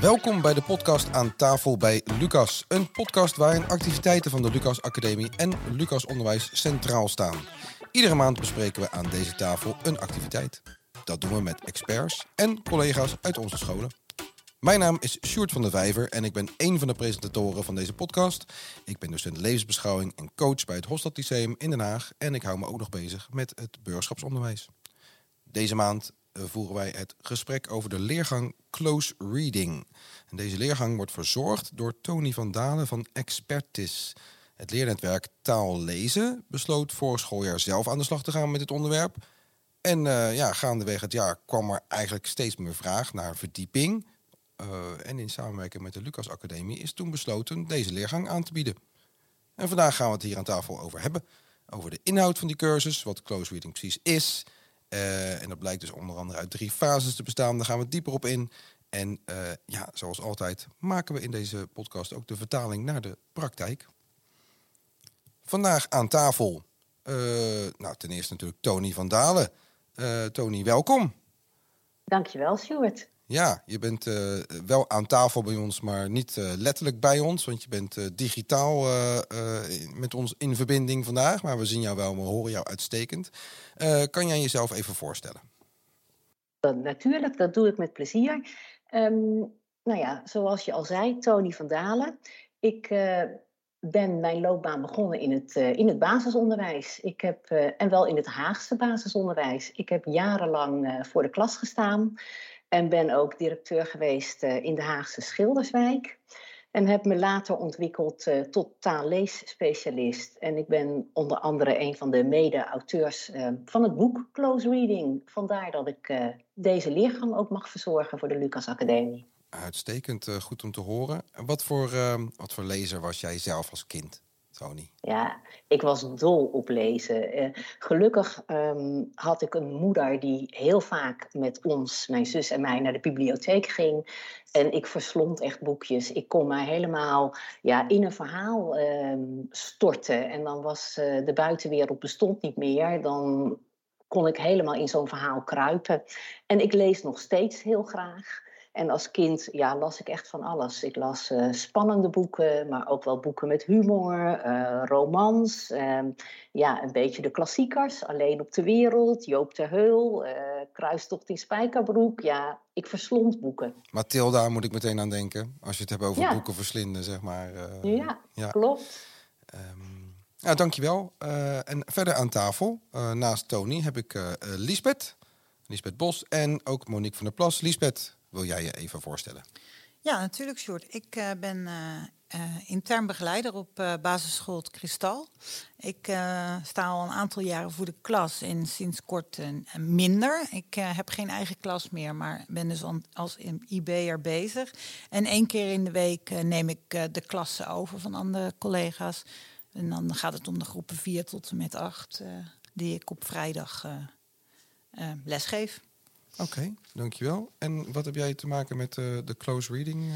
Welkom bij de podcast aan tafel bij Lucas. Een podcast waarin activiteiten van de Lucas Academie en Lucas Onderwijs centraal staan. Iedere maand bespreken we aan deze tafel een activiteit. Dat doen we met experts en collega's uit onze scholen. Mijn naam is Sjoerd van der Vijver en ik ben een van de presentatoren van deze podcast. Ik ben docent levensbeschouwing en coach bij het Hofstad Lyceum in Den Haag en ik hou me ook nog bezig met het burgerschapsonderwijs. Deze maand voeren wij het gesprek over de leergang Close Reading. En deze leergang wordt verzorgd door Tony van Dalen van Expertis. Het leernetwerk Taal Lezen besloot voor schooljaar zelf aan de slag te gaan met dit onderwerp. En uh, ja, gaandeweg het jaar kwam er eigenlijk steeds meer vraag naar verdieping. Uh, en in samenwerking met de Lucas Academie is toen besloten deze leergang aan te bieden. En vandaag gaan we het hier aan tafel over hebben. Over de inhoud van die cursus, wat close reading precies is. Uh, en dat blijkt dus onder andere uit drie fases te bestaan. Daar gaan we dieper op in. En uh, ja, zoals altijd maken we in deze podcast ook de vertaling naar de praktijk. Vandaag aan tafel, nou ten eerste natuurlijk Tony van Dalen. Tony, welkom. Dankjewel, Stuart. Ja, je bent uh, wel aan tafel bij ons, maar niet uh, letterlijk bij ons. Want je bent uh, digitaal met ons in verbinding vandaag. Maar we zien jou wel, we horen jou uitstekend. kan jij jezelf even voorstellen? Natuurlijk, dat doe ik met plezier. Um, nou ja, zoals je al zei, Tony van Dalen. Ik ben mijn loopbaan begonnen in het, in het basisonderwijs. Ik heb, en wel in het Haagse basisonderwijs. Ik heb jarenlang voor de klas gestaan. En ben ook directeur geweest uh, in de Haagse Schilderswijk. En heb me later ontwikkeld uh, tot taalleesspecialist. En ik ben onder andere een van de mede-auteurs uh, van het boek Close Reading. Vandaar dat ik deze leergang ook mag verzorgen voor de Lucas Academie. Uitstekend, goed om te horen. Wat voor, wat voor lezer was jij zelf als kind? Ja, ik was dol op lezen. Uh, gelukkig um, had ik een moeder die heel vaak met ons, mijn zus en mij, naar de bibliotheek ging. En ik verslond echt boekjes. Ik kon mij helemaal ja, in een verhaal um, storten. En dan was uh, de buitenwereld bestond niet meer. Dan kon ik helemaal in zo'n verhaal kruipen. En ik lees nog steeds heel graag. En als kind ja, las ik echt van alles. Ik las uh, spannende boeken, maar ook wel boeken met humor, uh, romans. Uh, ja, een beetje de klassiekers. Alleen op de wereld, Joop ter Heul, uh, Kruistocht in Spijkerbroek. Ja, ik verslond boeken. Mathilda moet ik meteen aan denken. Als je het hebt over ja. boeken verslinden, zeg maar. Ja, ja, klopt. Um, ja, dankjewel. en verder aan tafel, naast Tony, heb ik Liesbeth. Liesbeth Bos en ook Monique van der Plas. Liesbeth, wil jij je even voorstellen? Ja, natuurlijk, Sjoerd. Ik uh, ben uh, uh, intern begeleider op basisschool Kristal. Ik sta al een aantal jaren voor de klas en sinds kort minder. Ik heb geen eigen klas meer, maar ben dus an, als IB'er bezig. En één keer in de week neem ik de klassen over van andere collega's. En dan gaat het om de groepen 4 tot en met 8, die ik op vrijdag lesgeef. Oké, okay, dankjewel. En wat heb jij te maken met uh, de close reading? Uh...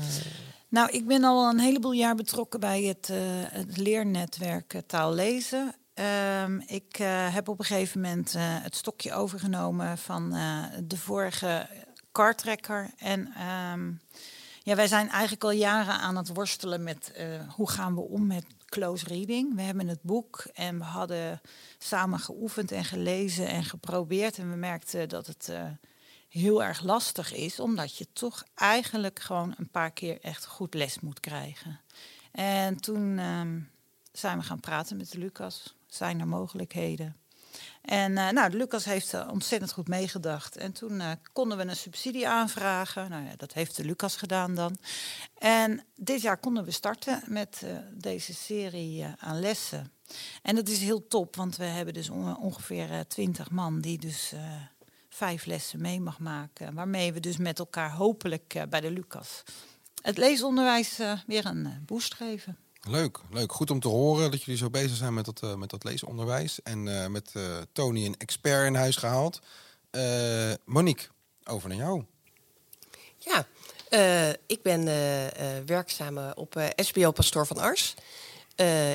Nou, ik ben al een heleboel jaar betrokken bij het, uh, het leernetwerk taal lezen. Um, ik heb op een gegeven moment het stokje overgenomen van de vorige kartrekker. En um, ja, wij zijn eigenlijk al jaren aan het worstelen met hoe gaan we om met close reading. We hebben het boek en we hadden samen geoefend en gelezen en geprobeerd. En we merkten dat het heel erg lastig is, omdat je toch eigenlijk gewoon een paar keer echt goed les moet krijgen. En toen um, zijn we gaan praten met Lucas. Zijn er mogelijkheden? En uh, nou, Lucas heeft ontzettend goed meegedacht. En toen uh, konden we een subsidie aanvragen. Nou ja, dat heeft de Lucas gedaan dan. En dit jaar konden we starten met deze serie aan lessen. En dat is heel top, want we hebben dus ongeveer twintig man die dus vijf lessen mee mag maken. Waarmee we dus met elkaar hopelijk uh, bij de Lucas het leesonderwijs uh, weer een uh, boost geven. Leuk, leuk. Goed om te horen dat jullie zo bezig zijn met dat, met dat leesonderwijs. En met Tony een expert in huis gehaald. Monique, over naar jou. Ja, ik ben werkzaam op SBO Pastoor van Ars.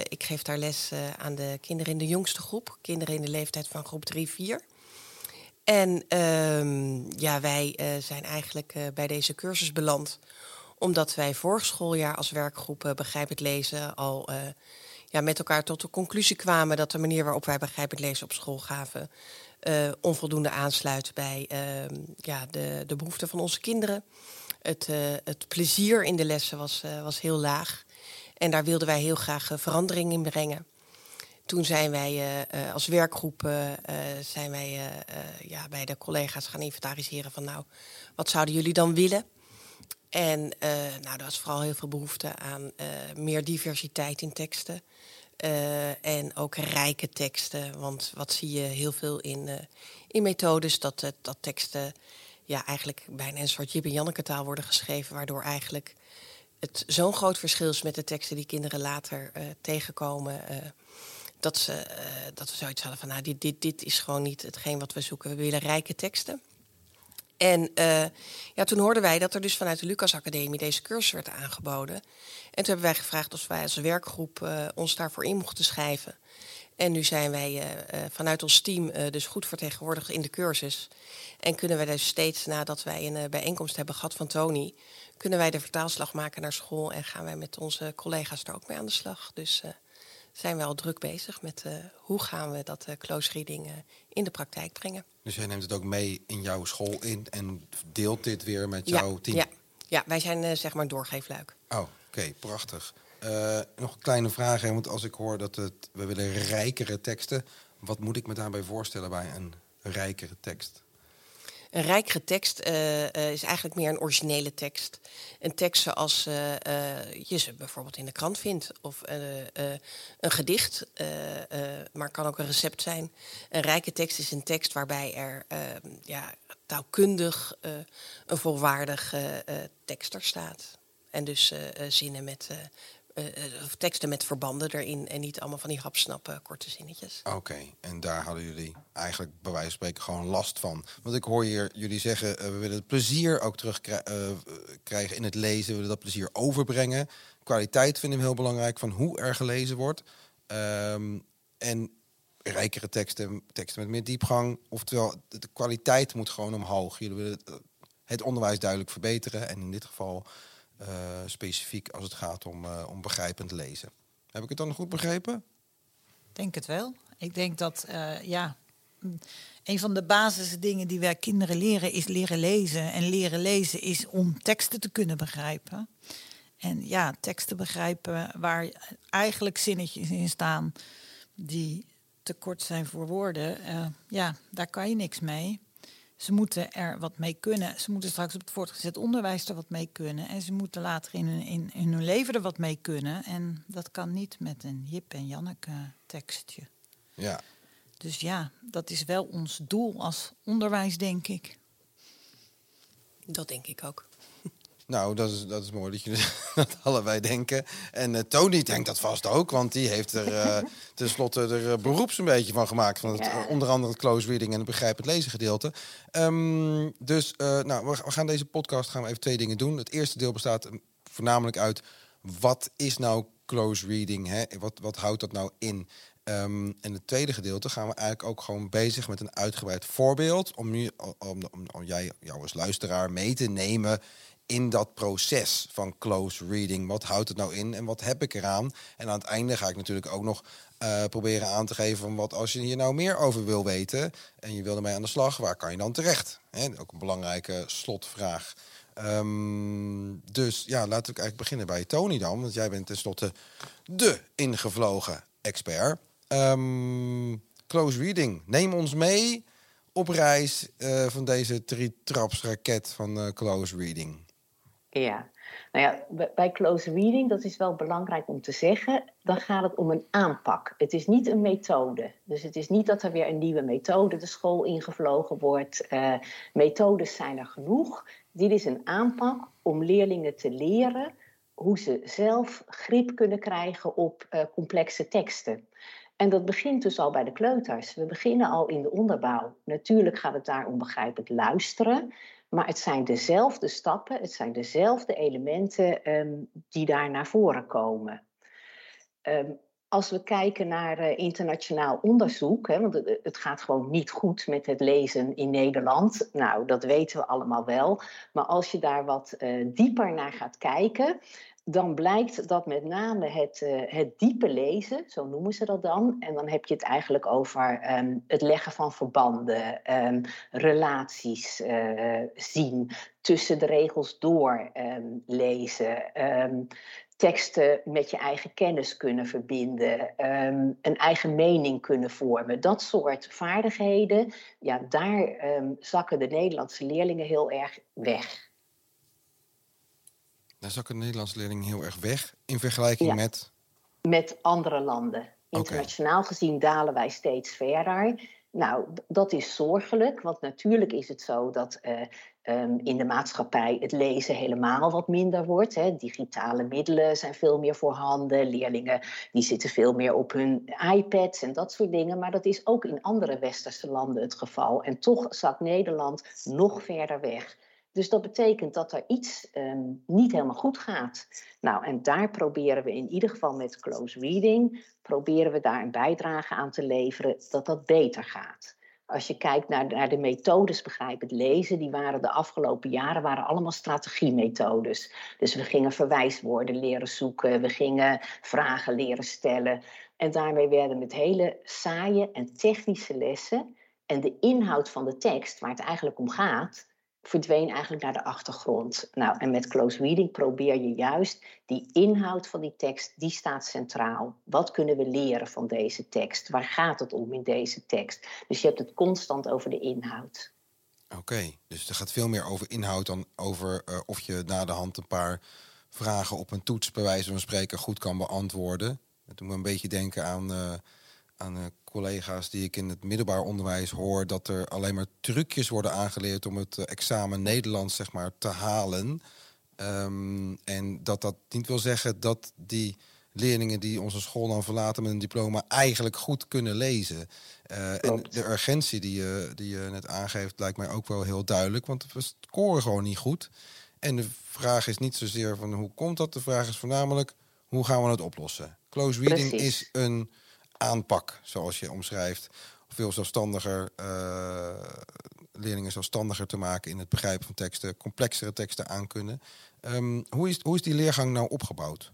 ik geef daar les aan de kinderen in de jongste groep. Kinderen in de leeftijd van groep 3, 4. En um, ja, wij uh, zijn eigenlijk uh, bij deze cursus beland Omdat wij vorig schooljaar als werkgroep Begrijpend Lezen al ja, met elkaar tot de conclusie kwamen dat de manier waarop wij Begrijpend Lezen op school gaven onvoldoende aansluit bij ehm, ja, de, de behoeften van onze kinderen. Het, het plezier in de lessen was, was heel laag. En daar wilden wij heel graag verandering in brengen. Toen zijn wij uh, als werkgroep uh, zijn wij, ja, bij de collega's gaan inventariseren van nou, wat zouden jullie dan willen? En nou, er was vooral heel veel behoefte aan meer diversiteit in teksten. en ook rijke teksten. Want wat zie je heel veel in, in methodes, dat, dat teksten ja, eigenlijk bijna een soort Jip en Janneke taal worden geschreven, waardoor eigenlijk het zo'n groot verschil is met de teksten die kinderen later tegenkomen dat, ze, uh, dat we zoiets hadden van, nou, dit, dit, dit is gewoon niet hetgeen wat we zoeken. We willen rijke teksten. En uh, ja, toen hoorden wij dat er dus vanuit de Lucas Academie deze cursus werd aangeboden. En toen hebben wij gevraagd of wij als werkgroep uh, ons daarvoor in mochten schrijven. En nu zijn wij vanuit ons team dus goed vertegenwoordigd in de cursus. En kunnen wij dus steeds nadat wij een bijeenkomst hebben gehad van Tony, kunnen wij de vertaalslag maken naar school en gaan wij met onze collega's daar ook mee aan de slag. Dus zijn we al druk bezig met uh, hoe gaan we dat uh, close reading uh, in de praktijk brengen. Dus jij neemt het ook mee in jouw school in en deelt dit weer met ja, jouw team? Ja, ja wij zijn zeg maar doorgeefluik. Oh, oké, okay, prachtig. nog een kleine vraag, hè, want als ik hoor dat het, we willen rijkere teksten, wat moet ik me daarbij voorstellen bij een rijkere tekst? Een rijkere tekst uh, uh, is eigenlijk meer een originele tekst. Een tekst zoals uh, je ze bijvoorbeeld in de krant vindt. Of een gedicht, maar kan ook een recept zijn. Een rijke tekst is een tekst waarbij er ja, taalkundig een volwaardig tekst er staat. En dus zinnen met uh, teksten met verbanden erin en niet allemaal van die hapsnappen korte zinnetjes. Oké, en daar hadden jullie eigenlijk bij wijze van spreken gewoon last van. Want ik hoor hier jullie zeggen, uh, we willen het plezier ook terugkrijgen in het lezen, we willen dat plezier overbrengen. Kwaliteit vinden we heel belangrijk van hoe er gelezen wordt. Um, en rijkere teksten, teksten met meer diepgang. Oftewel, de kwaliteit moet gewoon omhoog. Jullie willen het, onderwijs duidelijk verbeteren en in dit geval specifiek als het gaat om, uh, om begrijpend lezen. Heb ik het dan goed begrepen? Denk het wel. Ik denk dat, uh, ja, een van de basisdingen die wij kinderen leren is leren lezen. En leren lezen is om teksten te kunnen begrijpen. En ja, teksten begrijpen waar eigenlijk zinnetjes in staan die te kort zijn voor woorden. ja, daar kan je niks mee. Ze moeten er wat mee kunnen. Ze moeten straks op het voortgezet onderwijs er wat mee kunnen. En ze moeten later in hun, in, in hun leven er wat mee kunnen. En dat kan niet met een Jip en Janneke tekstje. Ja. Dus ja, dat is wel ons doel als onderwijs, denk ik. Dat denk ik ook. Nou, dat is, dat is mooi dat je dat allebei denken. En uh, Tony denkt dat vast ook, want die heeft er uh, tenslotte er uh, beroeps een beetje van gemaakt. Van het, onder andere het close reading en het begrijpend lezen gedeelte. Um, dus nou, we, we, gaan deze podcast gaan we even twee dingen doen. Het eerste deel bestaat voornamelijk uit wat is nou close reading? Hè? Wat, wat houdt dat nou in? Um, en het tweede gedeelte gaan we eigenlijk ook gewoon bezig met een uitgebreid voorbeeld. Om, nu, om, om, om jij, jou als luisteraar mee te nemen in dat proces van close reading. Wat houdt het nou in en wat heb ik eraan? En aan het einde ga ik natuurlijk ook nog uh, proberen aan te geven van wat als je hier nou meer over wil weten en je wil ermee aan de slag, waar kan je dan terecht? He, ook een belangrijke slotvraag. Um, dus ja, laten we eigenlijk beginnen bij Tony dan, want jij bent tenslotte de ingevlogen expert. Um, close reading, neem ons mee op reis uh, van deze drietrapsraket van uh, close reading. Ja, nou ja, bij close reading, dat is wel belangrijk om te zeggen, dan gaat het om een aanpak. Het is niet een methode. Dus het is niet dat er weer een nieuwe methode de school ingevlogen wordt. Uh, methodes zijn er genoeg. Dit is een aanpak om leerlingen te leren hoe ze zelf grip kunnen krijgen op uh, complexe teksten. En dat begint dus al bij de kleuters. We beginnen al in de onderbouw. Natuurlijk gaat het daar om begrijpend luisteren. Maar het zijn dezelfde stappen, het zijn dezelfde elementen um, die daar naar voren komen. Um, als we kijken naar uh, internationaal onderzoek, hè, want het, het, gaat gewoon niet goed met het lezen in Nederland. Nou, dat weten we allemaal wel. Maar als je daar wat uh, dieper naar gaat kijken, dan blijkt dat met name het, uh, het diepe lezen, zo noemen ze dat dan, en dan heb je het eigenlijk over um, het leggen van verbanden, um, relaties uh, zien, tussen de regels door um, lezen, teksten met je eigen kennis kunnen verbinden, een eigen mening kunnen vormen. Dat soort vaardigheden, ja, daar zakken de Nederlandse leerlingen heel erg weg. Daar zakken de Nederlandse leerlingen heel erg weg in vergelijking Ja. met. met andere landen. Internationaal gezien dalen wij steeds verder. Nou, dat is zorgelijk, want natuurlijk is het zo dat eh, ehm, in de maatschappij het lezen helemaal wat minder wordt. Hè. Digitale middelen zijn veel meer voorhanden. Leerlingen die zitten veel meer op hun iPads en dat soort dingen. Maar dat is ook in andere westerse landen het geval. En toch zakt Nederland nog verder weg. Dus dat betekent dat er iets ehm, niet helemaal goed gaat. Nou, en daar proberen we in ieder geval met close reading, proberen we daar een bijdrage aan te leveren dat dat beter gaat. Als je kijkt naar, naar de methodes begrijpend lezen, die waren de afgelopen jaren waren allemaal strategiemethodes. Dus we gingen verwijswoorden leren zoeken, we gingen vragen leren stellen. En daarmee werden met hele saaie en technische lessen en de inhoud van de tekst, waar het eigenlijk om gaat, verdween eigenlijk naar de achtergrond. Nou, en met close reading probeer je juist die inhoud van die tekst, die staat centraal. Wat kunnen we leren van deze tekst? Waar gaat het om in deze tekst? Dus je hebt het constant over de inhoud. Oké, dus er gaat veel meer over inhoud dan over eh, of je na de hand een paar vragen op een toets, bij wijze van spreken, goed kan beantwoorden. Het doet me een beetje denken aan, eh, aan eh, collega's die ik in het middelbaar onderwijs hoor, dat er alleen maar trucjes worden aangeleerd om het eh, examen Nederlands zeg maar, te halen. Ehm, en dat dat niet wil zeggen dat die leerlingen die onze school dan verlaten met een diploma eigenlijk goed kunnen lezen. Eh, en de urgentie die je, die je net aangeeft lijkt mij ook wel heel duidelijk, want we scoren gewoon niet goed. En de vraag is niet zozeer van hoe komt dat, de vraag is voornamelijk hoe gaan we het oplossen. Close reading Precies. is een aanpak, zoals je omschrijft, veel zelfstandiger, eh, leerlingen zelfstandiger te maken in het begrijpen van teksten, complexere teksten aankunnen. Ehm hoe, is, hoe is die leergang nou opgebouwd?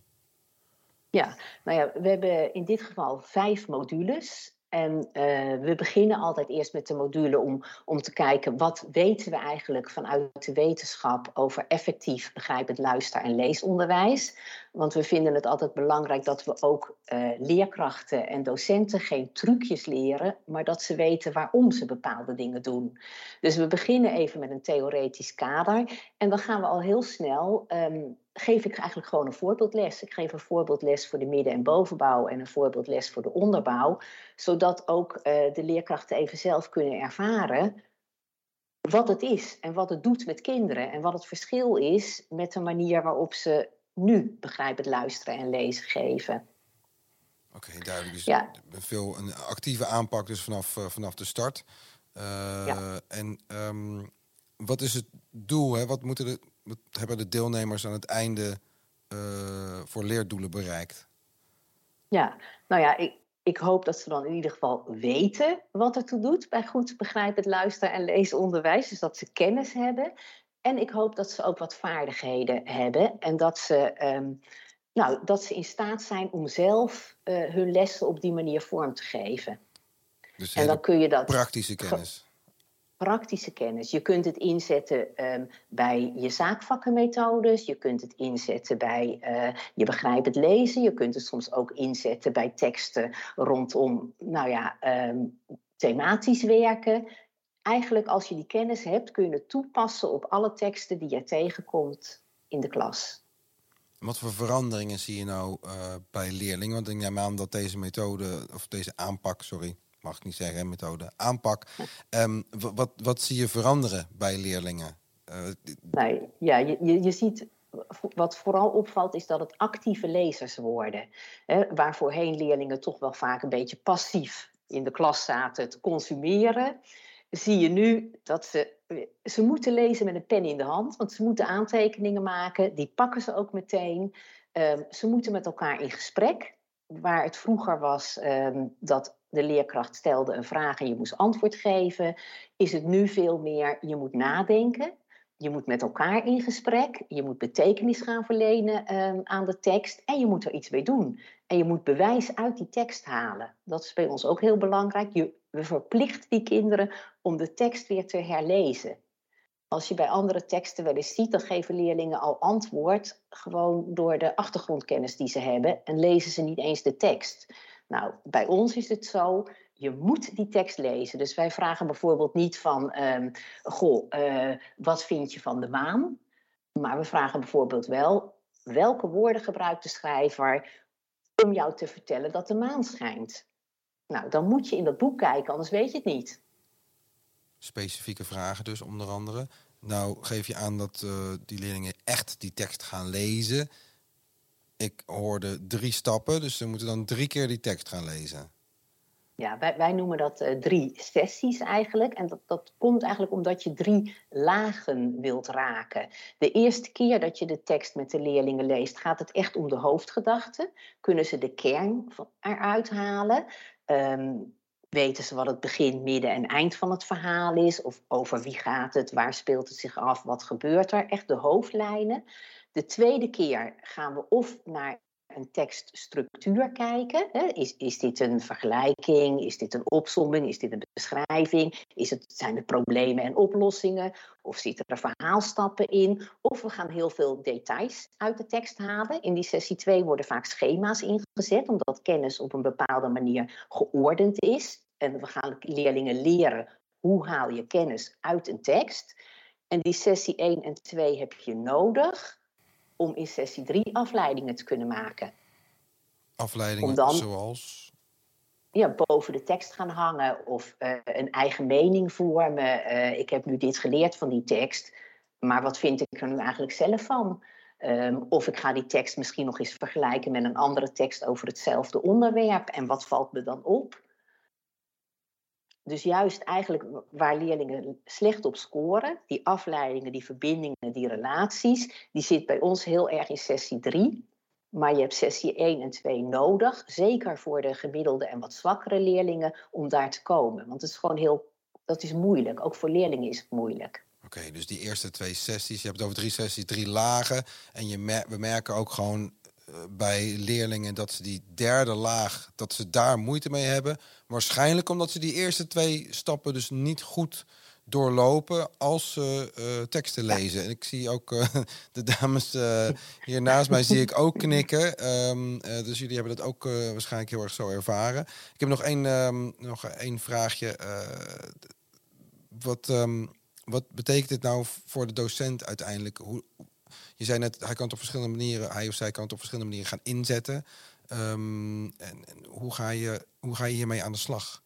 Ja, nou ja, we hebben in dit geval vijf modules. En eh, we beginnen altijd eerst met de module om, om te kijken wat weten we eigenlijk vanuit de wetenschap over effectief begrijpend luister- en leesonderwijs. Want we vinden het altijd belangrijk dat we ook eh, leerkrachten en docenten geen trucjes leren, maar dat ze weten waarom ze bepaalde dingen doen. Dus we beginnen even met een theoretisch kader en dan gaan we al heel snel ehm, geef ik eigenlijk gewoon een voorbeeldles. Ik geef een voorbeeldles voor de midden- en bovenbouw en een voorbeeldles voor de onderbouw, zodat ook eh, de leerkrachten even zelf kunnen ervaren wat het is en wat het doet met kinderen en wat het verschil is met de manier waarop ze nu begrijpend luisteren en lezen geven. Oké, duidelijk. Dus Ja. veel een actieve aanpak dus vanaf, eh, vanaf de start. Eh, Ja. En ehm, wat is het doel? Hè? Wat, moeten de, wat hebben de deelnemers aan het einde eh, voor leerdoelen bereikt? Ja, nou ja, ik, ik hoop dat ze dan in ieder geval weten wat ertoe doet bij goed begrijpend luister- en leesonderwijs. Dus dat ze kennis hebben. En ik hoop dat ze ook wat vaardigheden hebben. En dat ze, ehm, nou, dat ze in staat zijn om zelf eh, hun lessen op die manier vorm te geven. Dus En dan kun je dat praktische kennis. praktische kennis. Je kunt het inzetten ehm, bij je zaakvakkenmethodes. Je kunt het inzetten bij eh, je begrijpend lezen. Je kunt het soms ook inzetten bij teksten rondom, nou ja, ehm, thematisch werken. Eigenlijk als je die kennis hebt, kun je het toepassen op alle teksten die je tegenkomt in de klas. Wat voor veranderingen zie je nou eh, bij leerlingen? Want ik neem aan dat deze methode, of deze aanpak, sorry, mag ik niet zeggen, methode, aanpak. ehm, wa- wat, wat zie je veranderen bij leerlingen? Eh, Nou, ja, je, je, je ziet, wat vooral opvalt, is dat het actieve lezers worden. Hè, waar voorheen leerlingen toch wel vaak een beetje passief in de klas zaten te consumeren, zie je nu dat ze, ze moeten lezen met een pen in de hand, want ze moeten aantekeningen maken, die pakken ze ook meteen. Ehm, ze moeten met elkaar in gesprek. waar het vroeger was ehm, dat de leerkracht stelde een vraag en je moest antwoord geven, is het nu veel meer je moet nadenken. Je moet met elkaar in gesprek, je moet betekenis gaan verlenen ehm, aan de tekst en je moet er iets mee doen. En je moet bewijs uit die tekst halen. Dat is bij ons ook heel belangrijk. Je, we verplichten die kinderen om de tekst weer te herlezen. Als je bij andere teksten wel eens ziet, dan geven leerlingen al antwoord gewoon door de achtergrondkennis die ze hebben en lezen ze niet eens de tekst. Nou, bij ons is het zo, je moet die tekst lezen. Dus wij vragen bijvoorbeeld niet van, um, goh, uh, wat vind je van de maan? Maar we vragen bijvoorbeeld wel, welke woorden gebruikt de schrijver om jou te vertellen dat de maan schijnt? Nou, dan moet je in dat boek kijken, anders weet je het niet. Specifieke vragen dus, onder andere. Nou geef je aan dat uh, die leerlingen echt die tekst gaan lezen. Ik hoorde drie stappen, dus ze moeten dan drie keer die tekst gaan lezen. Ja, wij, wij noemen dat uh, drie sessies eigenlijk. En dat, dat komt eigenlijk omdat je drie lagen wilt raken. De eerste keer dat je de tekst met de leerlingen leest, gaat het echt om de hoofdgedachte. Kunnen ze de kern van, eruit halen? Um, weten ze wat het begin, midden en eind van het verhaal is? Of over wie gaat het? Waar speelt het zich af? Wat gebeurt er? Echt de hoofdlijnen. De tweede keer gaan we of naar een tekststructuur kijken. Is, is dit een vergelijking? Is dit een opsomming? Is dit een beschrijving? Is het, zijn het problemen en oplossingen? Of zitten er verhaalstappen in? Of we gaan heel veel details uit de tekst halen. In die sessie 2 worden vaak schema's ingezet, omdat kennis op een bepaalde manier geordend is. En we gaan leerlingen leren hoe haal je kennis uit een tekst. En die sessie 1 en 2 heb je nodig om in sessie 3 afleidingen te kunnen maken. Afleidingen dan, zoals? Ja, boven de tekst gaan hangen of uh, een eigen mening vormen. Uh, ik heb nu dit geleerd van die tekst, maar wat vind ik er nu eigenlijk zelf van? Um, of ik ga die tekst misschien nog eens vergelijken met een andere tekst over hetzelfde onderwerp. En wat valt me dan op? Dus juist eigenlijk waar leerlingen slecht op scoren, die afleidingen, die verbindingen, die relaties, die zit bij ons heel erg in sessie 3. Maar je hebt sessie 1 en 2 nodig, zeker voor de gemiddelde en wat zwakkere leerlingen, om daar te komen. Want het is gewoon heel, dat is moeilijk. Ook voor leerlingen is het moeilijk. Oké, dus die eerste twee sessies, je hebt het over drie sessies, drie lagen. En je we merken ook gewoon bij leerlingen dat ze die derde laag, dat ze daar moeite mee hebben. Waarschijnlijk omdat ze die eerste twee stappen dus niet goed doorlopen als ze uh, teksten lezen. En ik zie ook uh, de dames uh, hier naast mij zie ik ook knikken. Um, dus jullie hebben dat ook waarschijnlijk heel erg zo ervaren. Ik heb nog één, um, nog één vraagje. wat, um, wat betekent dit nou voor de docent uiteindelijk? Hoe, je zei net, hij kan het op verschillende manieren, hij of zij kan het op verschillende manieren gaan inzetten. Um, en, en, hoe, ga je, hoe ga je hiermee aan de slag?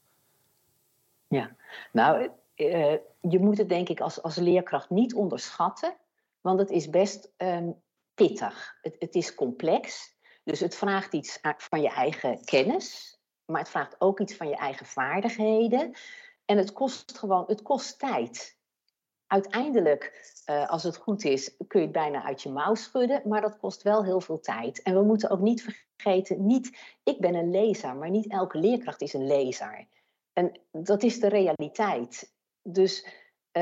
Ja, nou, uh, je moet het denk ik als, als leerkracht niet onderschatten, want het is best um, pittig. Het, het is complex, dus het vraagt iets van je eigen kennis, maar het vraagt ook iets van je eigen vaardigheden. En het kost gewoon, het kost tijd uiteindelijk, uh, als het goed is, kun je het bijna uit je mouw schudden, maar dat kost wel heel veel tijd. En we moeten ook niet vergeten, niet, ik ben een lezer, maar niet elke leerkracht is een lezer. En dat is de realiteit. Dus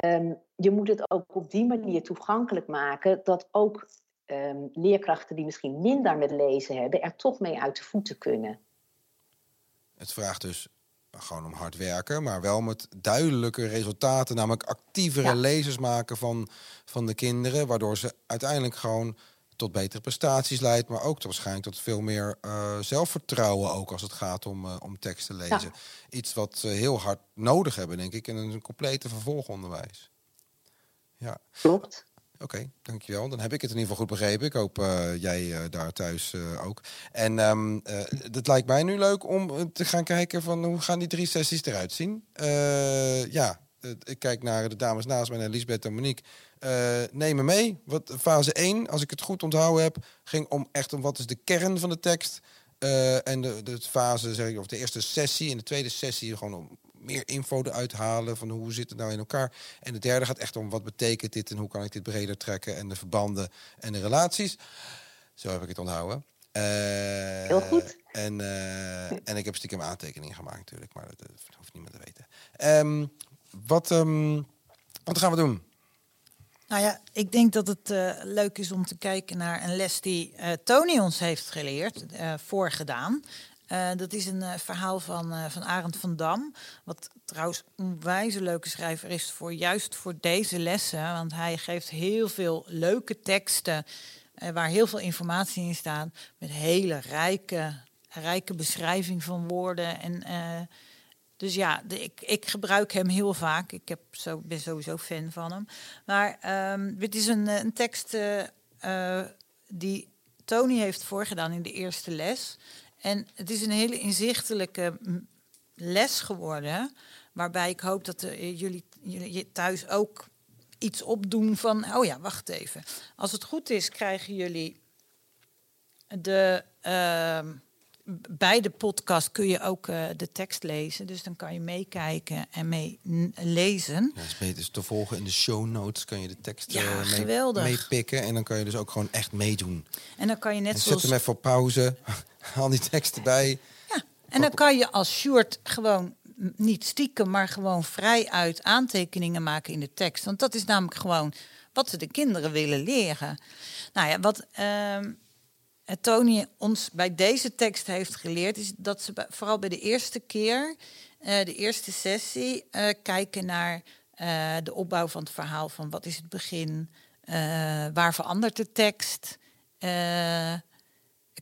um, je moet het ook op die manier toegankelijk maken dat ook um, leerkrachten die misschien minder met lezen hebben, er toch mee uit de voeten kunnen. Het vraagt dus gewoon om hard werken, maar wel met duidelijke resultaten, namelijk actievere ja. lezers maken van, van de kinderen, waardoor ze uiteindelijk gewoon tot betere prestaties leidt, maar ook waarschijnlijk tot veel meer uh, zelfvertrouwen ook als het gaat om, uh, om tekst te lezen. Ja. Iets wat ze heel hard nodig hebben, denk ik, in een complete vervolgonderwijs. Ja. Klopt. Oké, dankjewel. Dan heb ik het in ieder geval goed begrepen. Ik hoop uh, jij uh, daar thuis uh, ook. En um, het lijkt mij nu leuk om te gaan kijken van hoe gaan die drie sessies eruit zien. ja, ik kijk naar de dames naast mij, naar Lisbeth en Monique. neem me mee. Wat, fase 1, als ik het goed onthouden heb, ging om echt om wat is de kern van de tekst. en de, de fase, zeg ik, of de eerste sessie en de tweede sessie gewoon om meer info eruit halen van hoe zit het nou in elkaar. En de derde gaat echt om wat betekent dit en hoe kan ik dit breder trekken en de verbanden en de relaties. Zo heb ik het onthouden. Heel goed. En, en ik heb stiekem aantekeningen gemaakt natuurlijk, maar dat, dat hoeft niemand te weten. Um, wat, um, wat gaan we doen? Nou ja, ik denk dat het uh, leuk is om te kijken naar een les die uh, Tony ons heeft geleerd, uh, voorgedaan. dat is een verhaal van, van Arend van Dam. Wat trouwens een wijze leuke schrijver is voor juist voor deze lessen. Want hij geeft heel veel leuke teksten waar heel veel informatie in staat. Met hele rijke, rijke beschrijving van woorden en dus ja, ik, ik gebruik hem heel vaak. Ik heb zo, ben sowieso fan van hem. Maar um, dit is een, een tekst uh, die Tony heeft voorgedaan in de eerste les. En het is een hele inzichtelijke les geworden. Waarbij ik hoop dat de, jullie, jullie thuis ook iets opdoen van... Oh ja, wacht even. Als het goed is, krijgen jullie de... Uh, bij de podcast kun je ook uh, de tekst lezen. Dus dan kan je meekijken en mee lezen. Ja, is beter te volgen in de show notes. Kan je de tekst ja, uh, mee, meepikken. En dan kan je dus ook gewoon echt meedoen. En dan kan je net en zoals... Zet hem even op pauze. Haal die tekst erbij. Ja, en dan kan je als short gewoon niet stiekem, maar gewoon vrij uit aantekeningen maken in de tekst. Want dat is namelijk gewoon wat ze de kinderen willen leren. Nou ja, wat... Uh, Tony ons bij deze tekst heeft geleerd, is dat ze vooral bij de eerste keer, uh, de eerste sessie, uh, kijken naar uh, de opbouw van het verhaal. Van wat is het begin? waar verandert de tekst?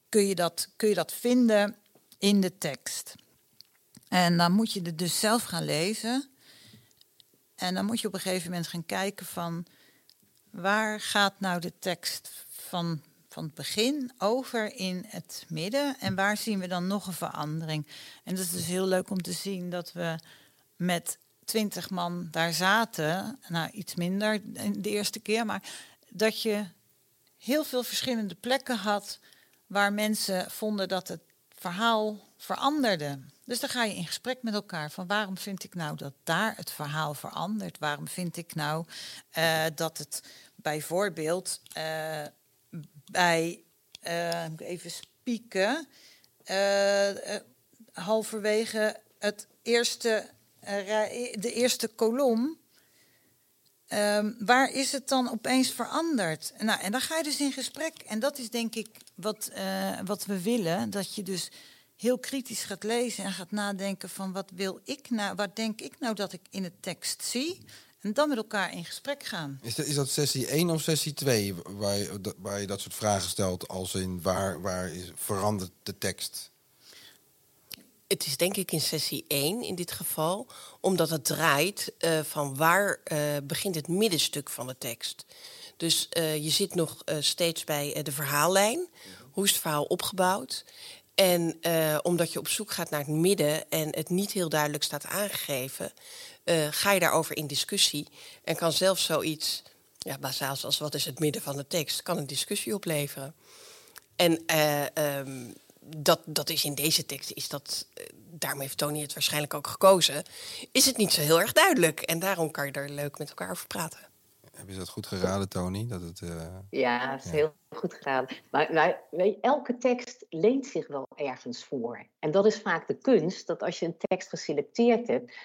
kun, je dat, kun je dat vinden in de tekst? En dan moet je het dus zelf gaan lezen. En dan moet je op een gegeven moment gaan kijken van waar gaat nou de tekst van van het begin over in het midden. En waar zien we dan nog een verandering? En dat is dus heel leuk om te zien dat we met twintig man daar zaten. Nou, iets minder de eerste keer, maar dat je heel veel verschillende plekken had waar mensen vonden dat het verhaal veranderde. Dus dan ga je in gesprek met elkaar van waarom vind ik nou dat daar het verhaal verandert? Waarom vind ik nou uh, dat het bijvoorbeeld uh, bij, uh, even spieken, uh, halverwege het eerste, de eerste kolom. Um, waar is het dan opeens veranderd? Nou, en dan ga je dus in gesprek. En dat is denk ik wat, wat we willen. Dat je dus heel kritisch gaat lezen en gaat nadenken van wat wil ik nou, wat denk ik nou dat ik in de tekst zie? En dan met elkaar in gesprek gaan. Is dat, is dat sessie 1 of sessie 2 waar je, waar je dat soort vragen stelt? Als in waar, waar is, verandert de tekst? Het is denk ik in sessie 1 in dit geval, omdat het draait uh, van waar uh, begint het middenstuk van de tekst. Dus uh, je zit nog steeds bij de verhaallijn. Hoe is het verhaal opgebouwd? En omdat je op zoek gaat naar het midden en het niet heel duidelijk staat aangegeven, uh, ga je daarover in discussie. En kan zelfs zoiets, ja, bazaals als wat is het midden van de tekst, kan een discussie opleveren. En uh, um, dat, dat is in deze tekst, is dat, uh, daarom heeft Tony het waarschijnlijk ook gekozen, is het niet zo heel erg duidelijk. En daarom kan je er leuk met elkaar over praten. Heb je dat goed geraden, Tony? Dat het, uh, ja, het is heel goed geraden. Maar nou, weet je, elke tekst leent zich wel ergens voor. En dat is vaak de kunst, dat als je een tekst geselecteerd hebt,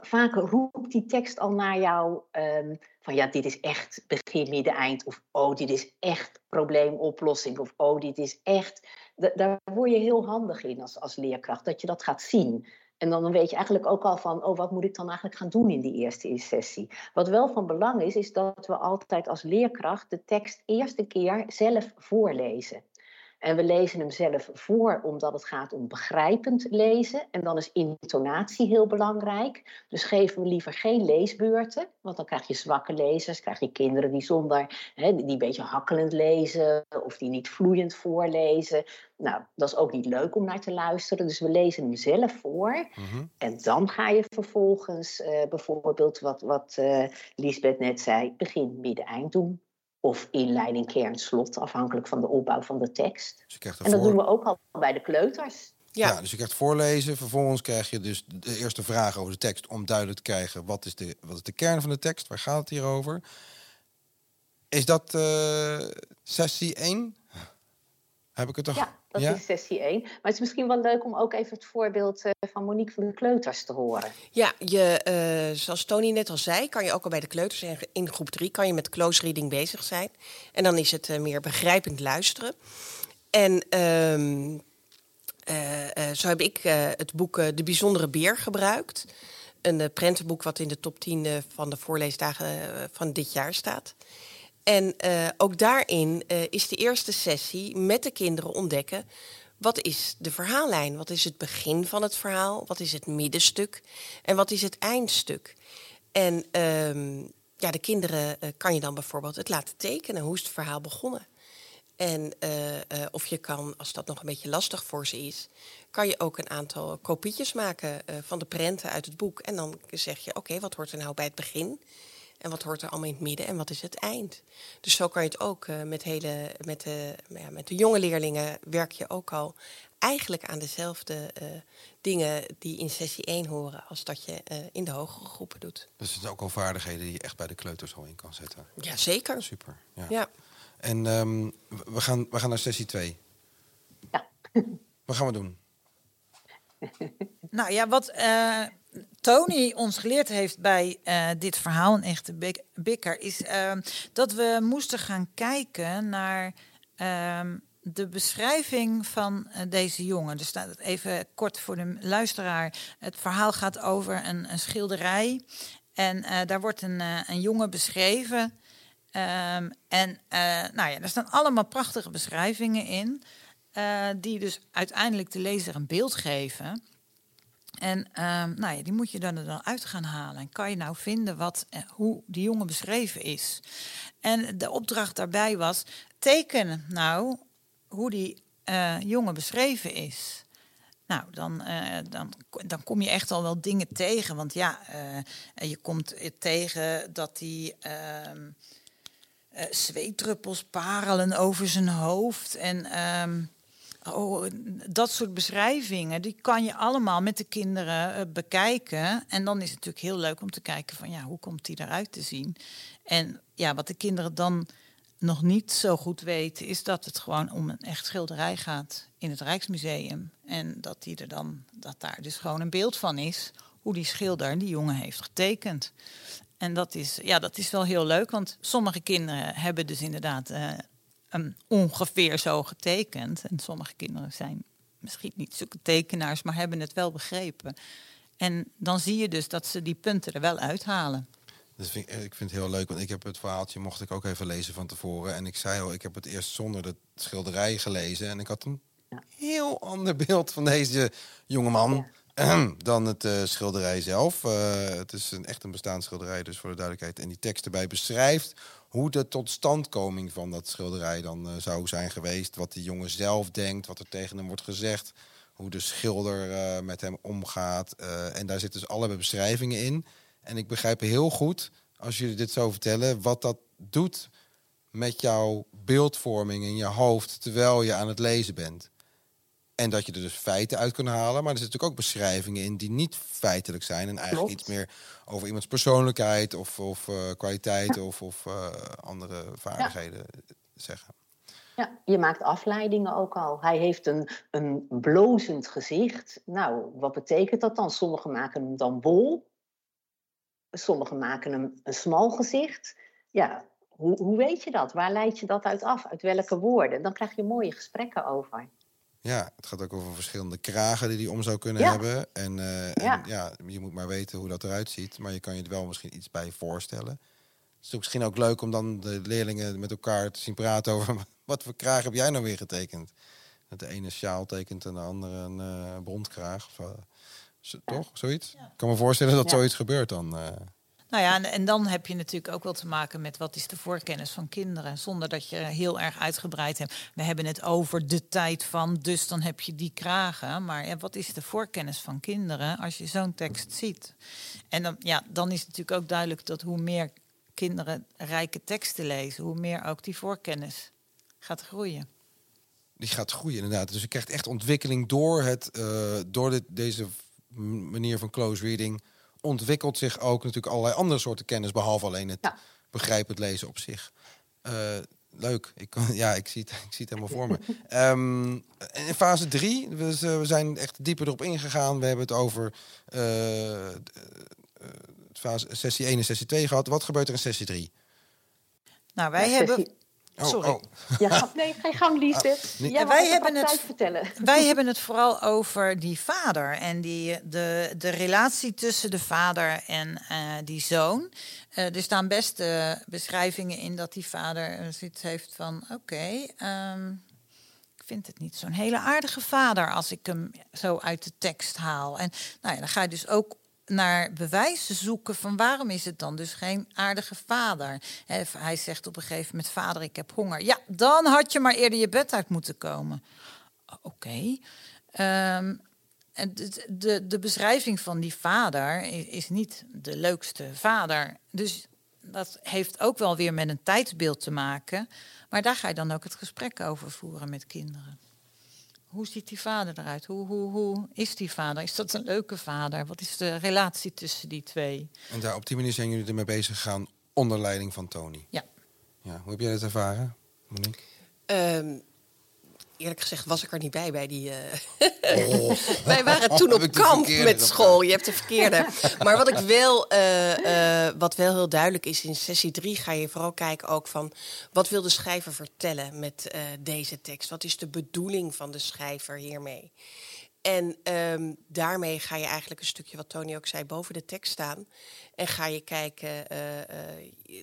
vaak roept die tekst al naar jou um, van ja, dit is echt begin, midden, eind. Of oh, dit is echt probleemoplossing. Of oh, dit is echt... Daar word je heel handig in als, als leerkracht, dat je dat gaat zien. En dan weet je eigenlijk ook al van, oh, wat moet ik dan eigenlijk gaan doen in die eerste sessie? Wat wel van belang is, is dat we altijd als leerkracht de tekst eerste keer zelf voorlezen. En we lezen hem zelf voor omdat het gaat om begrijpend lezen. En dan is intonatie heel belangrijk. Dus geven we liever geen leesbeurten. Want dan krijg je zwakke lezers, krijg je kinderen die zonder, hè, die een beetje hakkelend lezen of die niet vloeiend voorlezen. Nou, dat is ook niet leuk om naar te luisteren. Dus we lezen hem zelf voor. Mhm. En dan ga je vervolgens uh, bijvoorbeeld, wat, wat uh, Lisbeth net zei, begin, midden, eind doen of inleiding, kern, slot, afhankelijk van de opbouw van de tekst. Dus en dat doen we ook al bij de kleuters. Ja. dus je krijgt voorlezen. Vervolgens krijg je dus de eerste vraag over de tekst om duidelijk te krijgen wat is de, wat is de kern van de tekst, waar gaat het hier over. Is dat uh, sessie 1? Heb ik het toch? Ja, Dat Ja. is sessie 1. Maar het is misschien wel leuk om ook even het voorbeeld eh, van Monique van de Kleuters te horen. Ja, je, eh, zoals Tony net al zei, kan je ook al bij de kleuters in, in groep 3 kan je met close reading bezig zijn. En dan is het eh, meer begrijpend luisteren. En ehm, eh, eh, zo heb ik eh, het boek De Bijzondere Beer gebruikt. Een prentenboek wat in de top 10 eh, van de voorleesdagen van dit jaar staat. En eh, ook daarin eh, is de eerste sessie met de kinderen ontdekken... wat is de verhaallijn? Wat is het begin van het verhaal? Wat is het middenstuk? En wat is het eindstuk? En ehm, ja, de kinderen eh, kan je dan bijvoorbeeld het laten tekenen. Hoe is het verhaal begonnen? En of je kan, als dat nog een beetje lastig voor ze is, kan je ook een aantal kopietjes maken van de prenten uit het boek. En dan zeg je, oké, wat hoort er nou bij het begin? En wat hoort er allemaal in het midden en wat is het eind? Dus zo kan je het ook eh, met, hele, met, de, ja, met de jonge leerlingen werk je ook al eigenlijk aan dezelfde eh, dingen die in sessie 1 horen als dat je eh, in de hogere groepen doet. Dus het zijn ook al vaardigheden die je echt bij de kleuters al in kan zetten. Ja, zeker. Super. Ja. Ja. En ehm, we, gaan, we gaan naar sessie 2. Ja. Wat gaan we doen? Nou ja, wat eh, Tony ons geleerd heeft bij eh, dit verhaal, een echte bik- bikker, is ehm, dat we moesten gaan kijken naar ehm, de beschrijving van eh, deze jongen. Dus staat even kort voor de luisteraar. Het verhaal gaat over een, een schilderij. En eh, daar wordt een, een jongen beschreven. Ehm, en nou ja, er staan allemaal prachtige beschrijvingen in. die dus uiteindelijk de lezer een beeld geven. En ehm, nou ja, die moet je dan er dan uit gaan halen. En kan je nou vinden wat, eh, hoe die jongen beschreven is. En de opdracht daarbij was: teken nou hoe die eh, jongen beschreven is. Nou, dan, eh, dan, dan kom je echt al wel dingen tegen. Want ja, eh, je komt tegen dat hij ehm eh, zweetdruppels parelen over zijn hoofd. En ehm, oh, dat soort beschrijvingen, die kan je allemaal met de kinderen eh, bekijken. En dan is het natuurlijk heel leuk om te kijken van ja, hoe komt die eruit te zien? En ja, wat de kinderen dan nog niet zo goed weten, is dat het gewoon om een echt schilderij gaat in het Rijksmuseum. En dat, die er dan, dat daar dus gewoon een beeld van is, hoe die schilder die jongen heeft getekend. En dat is, ja, dat is wel heel leuk, want sommige kinderen hebben dus inderdaad eh, een ongeveer zo getekend. En sommige kinderen zijn misschien niet zulke tekenaars, maar hebben het wel begrepen. En dan zie je dus dat ze die punten er wel uithalen. Dus vind ik, ik vind het heel leuk, want ik heb het verhaaltje, mocht ik ook even lezen van tevoren. En ik zei al, ik heb het eerst zonder de schilderij gelezen. En ik had een Ja. heel ander beeld van deze jongeman dan het eh, schilderij zelf. Eh, het is een, echt een bestaand schilderij, dus voor de duidelijkheid. En die tekst erbij beschrijft hoe de totstandkoming van dat schilderij dan eh, zou zijn geweest. Wat die jongen zelf denkt, wat er tegen hem wordt gezegd. Hoe de schilder met hem omgaat. En daar zitten dus alle beschrijvingen in. En ik begrijp heel goed, als jullie dit zo vertellen, wat dat doet met jouw beeldvorming in je hoofd terwijl je aan het lezen bent. En dat je er dus feiten uit kan halen. Maar er zitten natuurlijk ook beschrijvingen in die niet feitelijk zijn. En eigenlijk Klopt. iets meer over iemands persoonlijkheid of, of eh, kwaliteiten of, of eh, andere vaardigheden zeggen. Ja, je maakt afleidingen ook al. Hij heeft een, een blozend gezicht. Nou, wat betekent dat dan? Sommigen maken hem dan bol. Sommigen maken hem een smal gezicht. Ja, hoe, hoe weet je dat? Waar leid je dat uit af? Uit welke woorden? Dan krijg je mooie gesprekken over. Ja, het gaat ook over verschillende kragen die hij om zou kunnen Ja. hebben. En, eh, en Ja. ja. je moet maar weten hoe dat eruit ziet. Maar je kan je er wel misschien iets bij voorstellen. Het is ook misschien ook leuk om dan de leerlingen met elkaar te zien praten over... wat voor kraag heb jij nou weer getekend? Dat de ene sjaal tekent en de andere een eh bondkraag. Of, eh, zo- Toch? Zoiets? Ik kan me voorstellen dat Ja. zoiets gebeurt dan. Nou ja, en, dan heb je natuurlijk ook wel te maken met wat is de voorkennis van kinderen. Zonder dat je heel erg uitgebreid hebt. We hebben het over de tijd van, dus dan heb je die kragen. Maar ja, wat is de voorkennis van kinderen als je zo'n tekst ziet? En dan, ja, dan is natuurlijk ook duidelijk dat hoe meer kinderen rijke teksten lezen, hoe meer ook die voorkennis gaat groeien. die gaat groeien inderdaad. Dus je krijgt echt ontwikkeling door, het, eh, door dit, deze manier van close reading. Ontwikkelt zich ook natuurlijk allerlei andere soorten kennis, behalve alleen het Ja. begrijpend lezen op zich. Eh, leuk. Ik, kan, ja, ik zie, het, ik zie het helemaal voor me. Ehm, in fase 3, we, we, zijn echt dieper erop ingegaan. We hebben het over uh, fase, sessie 1 en sessie 2 gehad. Wat gebeurt er in sessie 3? Nou, wij hebben... Oh, Sorry. Oh. Ja, nee, geen gang, Liesbeth. Ah, wij hebben het vertellen. Wij hebben het vooral over die vader en die, de, de relatie tussen de vader en uh, die zoon. Uh, er staan best uh, beschrijvingen in dat die vader zoiets heeft van: oké, okay, um, ehm, ik vind het niet zo'n hele aardige vader als ik hem zo uit de tekst haal. En nou ja, dan ga je dus ook naar bewijzen zoeken van waarom is het dan dus geen aardige vader. hij zegt op een gegeven moment, vader, ik heb honger. Ja, dan had je maar eerder je bed uit moeten komen. Oké. Okay. Ehm, de, de, de, beschrijving van die vader is, is, niet de leukste vader. Dus dat heeft ook wel weer met een tijdsbeeld te maken. Maar daar ga je dan ook het gesprek over voeren met kinderen. Hoe ziet die vader eruit? Hoe, hoe, hoe is die vader? Is dat een leuke vader? Wat is de relatie tussen die twee? En daar, op die manier zijn jullie ermee bezig gegaan onder leiding van Tony. Ja. ja hoe heb jij dat ervaren, Monique? Um, eerlijk gezegd was ik er niet bij bij die. Uh... Oh. Wij waren toen op kamp met school. Je hebt de verkeerde. maar wat ik wel, uh, uh, wat wel heel duidelijk is in sessie 3, ga je vooral kijken ook van wat wil de schrijver vertellen met deze tekst? Wat is de bedoeling van de schrijver hiermee? En um, daarmee ga je eigenlijk een stukje, wat Tony ook zei, boven de tekst staan. En ga je kijken,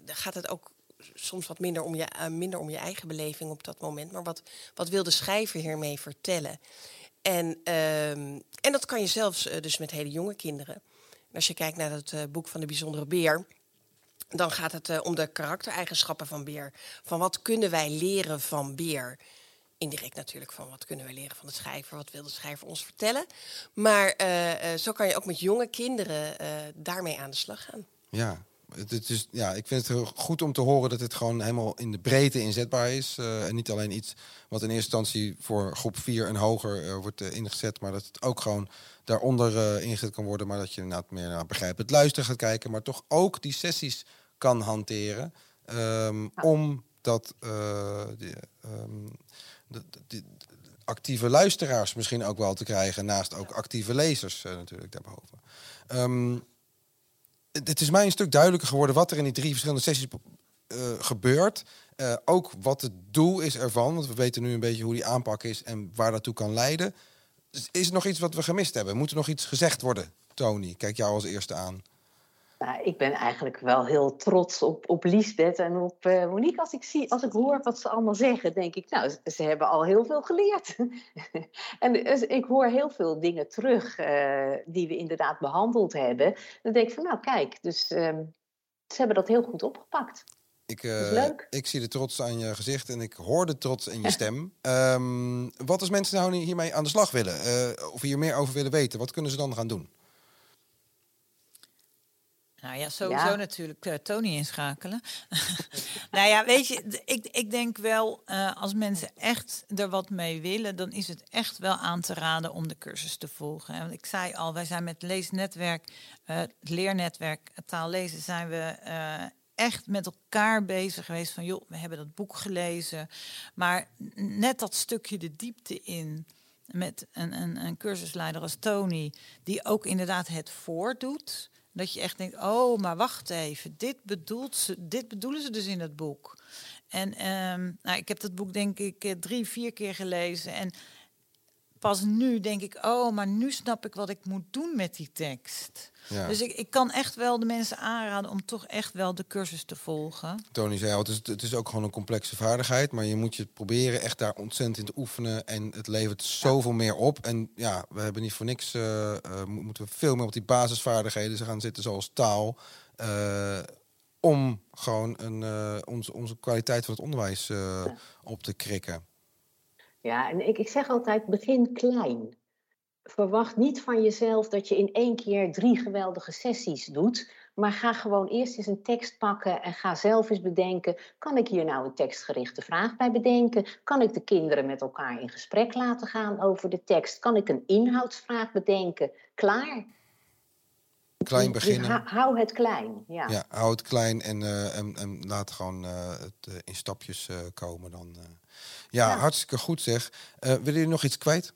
gaat het ook soms wat minder om, je, uh, minder om je eigen beleving op dat moment. Maar wat, wat wil de schrijver hiermee vertellen? En, um, en dat kan je zelfs uh, dus met hele jonge kinderen. En als je kijkt naar het uh, boek van de bijzondere beer, dan gaat het om de karaktereigenschappen van beer. Van wat kunnen wij leren van beer? Indirect natuurlijk van wat kunnen we leren van de schrijver, wat wil de schrijver ons vertellen. Maar zo kan je ook met jonge kinderen daarmee aan de slag gaan. Ja, het, is, ja, ik vind het goed om te horen dat het gewoon helemaal in de breedte inzetbaar is. Uh, en niet alleen iets wat in eerste instantie voor groep 4 en hoger uh, wordt uh, ingezet, maar dat het ook gewoon daaronder ingezet kan worden. Maar dat je inderdaad meer naar het luisteren gaat kijken, maar toch ook die sessies kan hanteren. Um, om dat die, um, de, de, actieve luisteraars misschien ook wel te krijgen, naast ook actieve lezers natuurlijk daarboven. Um, het is mij een stuk duidelijker geworden wat er in die drie verschillende sessies uh, gebeurt. Uh, ook wat het doel is ervan, want we weten nu een beetje hoe die aanpak is en waar dat toe kan leiden. Is er nog iets wat we gemist hebben? Moet er nog iets gezegd worden? Tony, kijk jou als eerste aan. Nou, ik ben eigenlijk wel heel trots op, op Liesbeth en op uh, Monique. Als ik, zie, als ik hoor wat ze allemaal zeggen, denk ik, nou, ze hebben al heel veel geleerd. en dus, ik hoor heel veel dingen terug uh, die we inderdaad behandeld hebben. Dan denk ik van, nou kijk, dus uh, ze hebben dat heel goed opgepakt. Ik, uh, ik zie de trots aan je gezicht en ik hoor de trots in je stem. um, wat als mensen nou hiermee aan de slag willen, of hier meer over willen weten, wat kunnen ze dan gaan doen? Nou ja, sowieso natuurlijk uh, Tony inschakelen. nou ja, weet je, ik, ik denk wel, uh, als mensen echt er wat mee willen, dan is het echt wel aan te raden om de cursus te volgen. Want ik zei al, wij zijn met leesnetwerk, uh, het leernetwerk taal lezen, zijn we echt met elkaar bezig geweest van, joh, we hebben dat boek gelezen, maar net dat stukje de diepte in met een, een, een cursusleider als Tony, die ook inderdaad het voordoet. Dat je echt denkt, oh, maar wacht even, dit, bedoelt ze, dit bedoelen ze dus in het boek. En um, nou, ik heb dat boek denk ik eh, drie, vier keer gelezen. En pas nu denk ik, oh, maar nu snap ik wat ik moet doen met die tekst. Ja. Dus ik, ik kan echt wel de mensen aanraden om toch echt wel de cursus te volgen. Tony zei al, het is, het is ook gewoon een complexe vaardigheid, maar je moet je proberen echt daar ontzettend in te oefenen en het levert zoveel meer op. En ja, we hebben niet voor niks, uh, uh, moeten we veel meer op die basisvaardigheden gaan zitten, zoals taal. Uh, om gewoon een, onze, onze kwaliteit van het onderwijs op te krikken. Ja, en ik, ik zeg altijd, begin klein. Verwacht niet van jezelf dat je in één keer drie geweldige sessies doet. Maar ga gewoon eerst eens een tekst pakken en ga zelf eens bedenken: kan ik hier nou een tekstgerichte vraag bij bedenken? Kan ik de kinderen met elkaar in gesprek laten gaan over de tekst? Kan ik een inhoudsvraag bedenken? Klaar. Klein Dus beginnen. hou- hou het klein. Ja. Ja, hou het klein en, eh, en, en laat gewoon eh, het eh, in stapjes komen. Dan. Ja, Ja. hartstikke goed zeg. Eh willen jullie nog iets kwijt?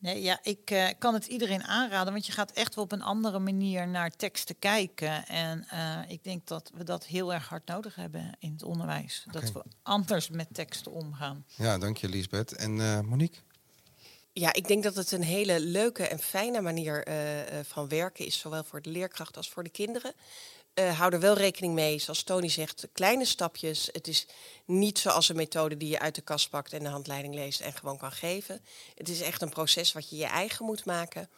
Nee, ja, ik eh, kan het iedereen aanraden, want je gaat echt wel op een andere manier naar teksten kijken. En eh, ik denk dat we dat heel erg hard nodig hebben in het onderwijs. Dat we anders met teksten omgaan. Ja, dank je Liesbeth. En eh, Monique? Ja, ik denk dat het een hele leuke en fijne manier van werken is, zowel voor de leerkracht als voor de kinderen. Eh, hou er wel rekening mee, zoals Tony zegt, kleine stapjes. Het is niet zoals een methode die je uit de kast pakt en de handleiding leest en gewoon kan geven. Het is echt een proces wat je je eigen moet maken.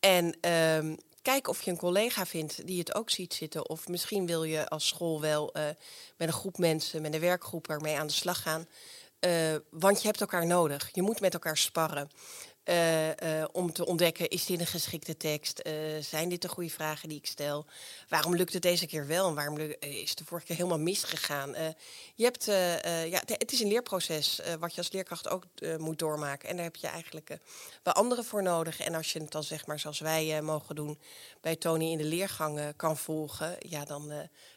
En ehm, kijk of je een collega vindt die het ook ziet zitten. Of misschien wil je als school wel eh, met een groep mensen, met een werkgroep ermee aan de slag gaan. Eh, want je hebt elkaar nodig. Je moet met elkaar sparren. Eh, eh, om te ontdekken, is dit een geschikte tekst? Eh, zijn dit de goede vragen die ik stel? Waarom lukt het deze keer wel en waarom is het de vorige keer helemaal misgegaan? Je hebt, ja, het- is een leerproces wat je als leerkracht ook moet doormaken. En daar heb je eigenlijk wel anderen voor nodig. En als je het dan zeg maar zoals wij mogen doen bij Tony in de leergang eh, kan volgen, ja, dan,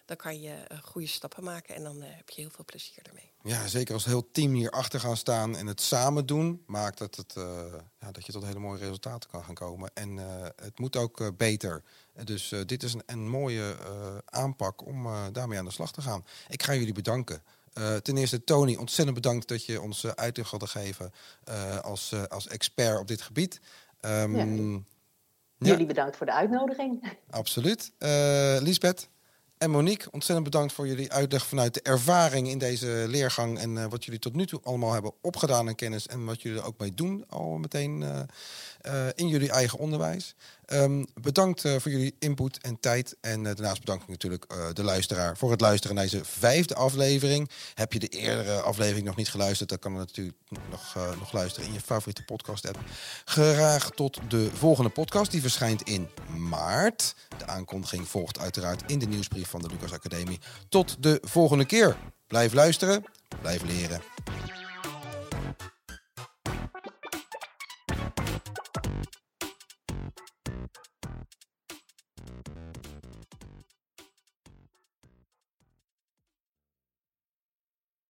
dan kan je eh, goede stappen maken en dan eh, heb je heel veel plezier ermee. Ja, zeker als heel team hierachter gaan staan en het samen doen, maakt dat, het, eh, ja, dat je tot hele mooie resultaten kan gaan komen. En eh, het moet ook beter. Dus dit is een, een mooie eh, aanpak om eh, daarmee aan de slag te gaan. Ik ga jullie bedanken. Eh, ten eerste, Tony, ontzettend bedankt dat je ons uh, uitleg wilde geven eh, als, eh, als expert op dit gebied. Ehm, Ja. ja. Jullie bedankt voor de uitnodiging. Absoluut. Eh Lisbeth en Monique, ontzettend bedankt voor jullie uitleg vanuit de ervaring in deze leergang. En eh, wat jullie tot nu toe allemaal hebben opgedaan aan kennis. En wat jullie er ook mee doen al meteen eh, eh, in jullie eigen onderwijs. Ehm, bedankt eh, voor jullie input en tijd. En eh, daarnaast bedank ik natuurlijk eh, de luisteraar voor het luisteren naar deze vijfde aflevering. Heb je de eerdere aflevering nog niet geluisterd, dan kan je natuurlijk nog, nog luisteren in je favoriete podcast app. Graag tot de volgende podcast. Die verschijnt in maart. De aankondiging volgt uiteraard in de nieuwsbrief van de Lucas Academie. Tot de volgende keer. Blijf luisteren, blijf leren.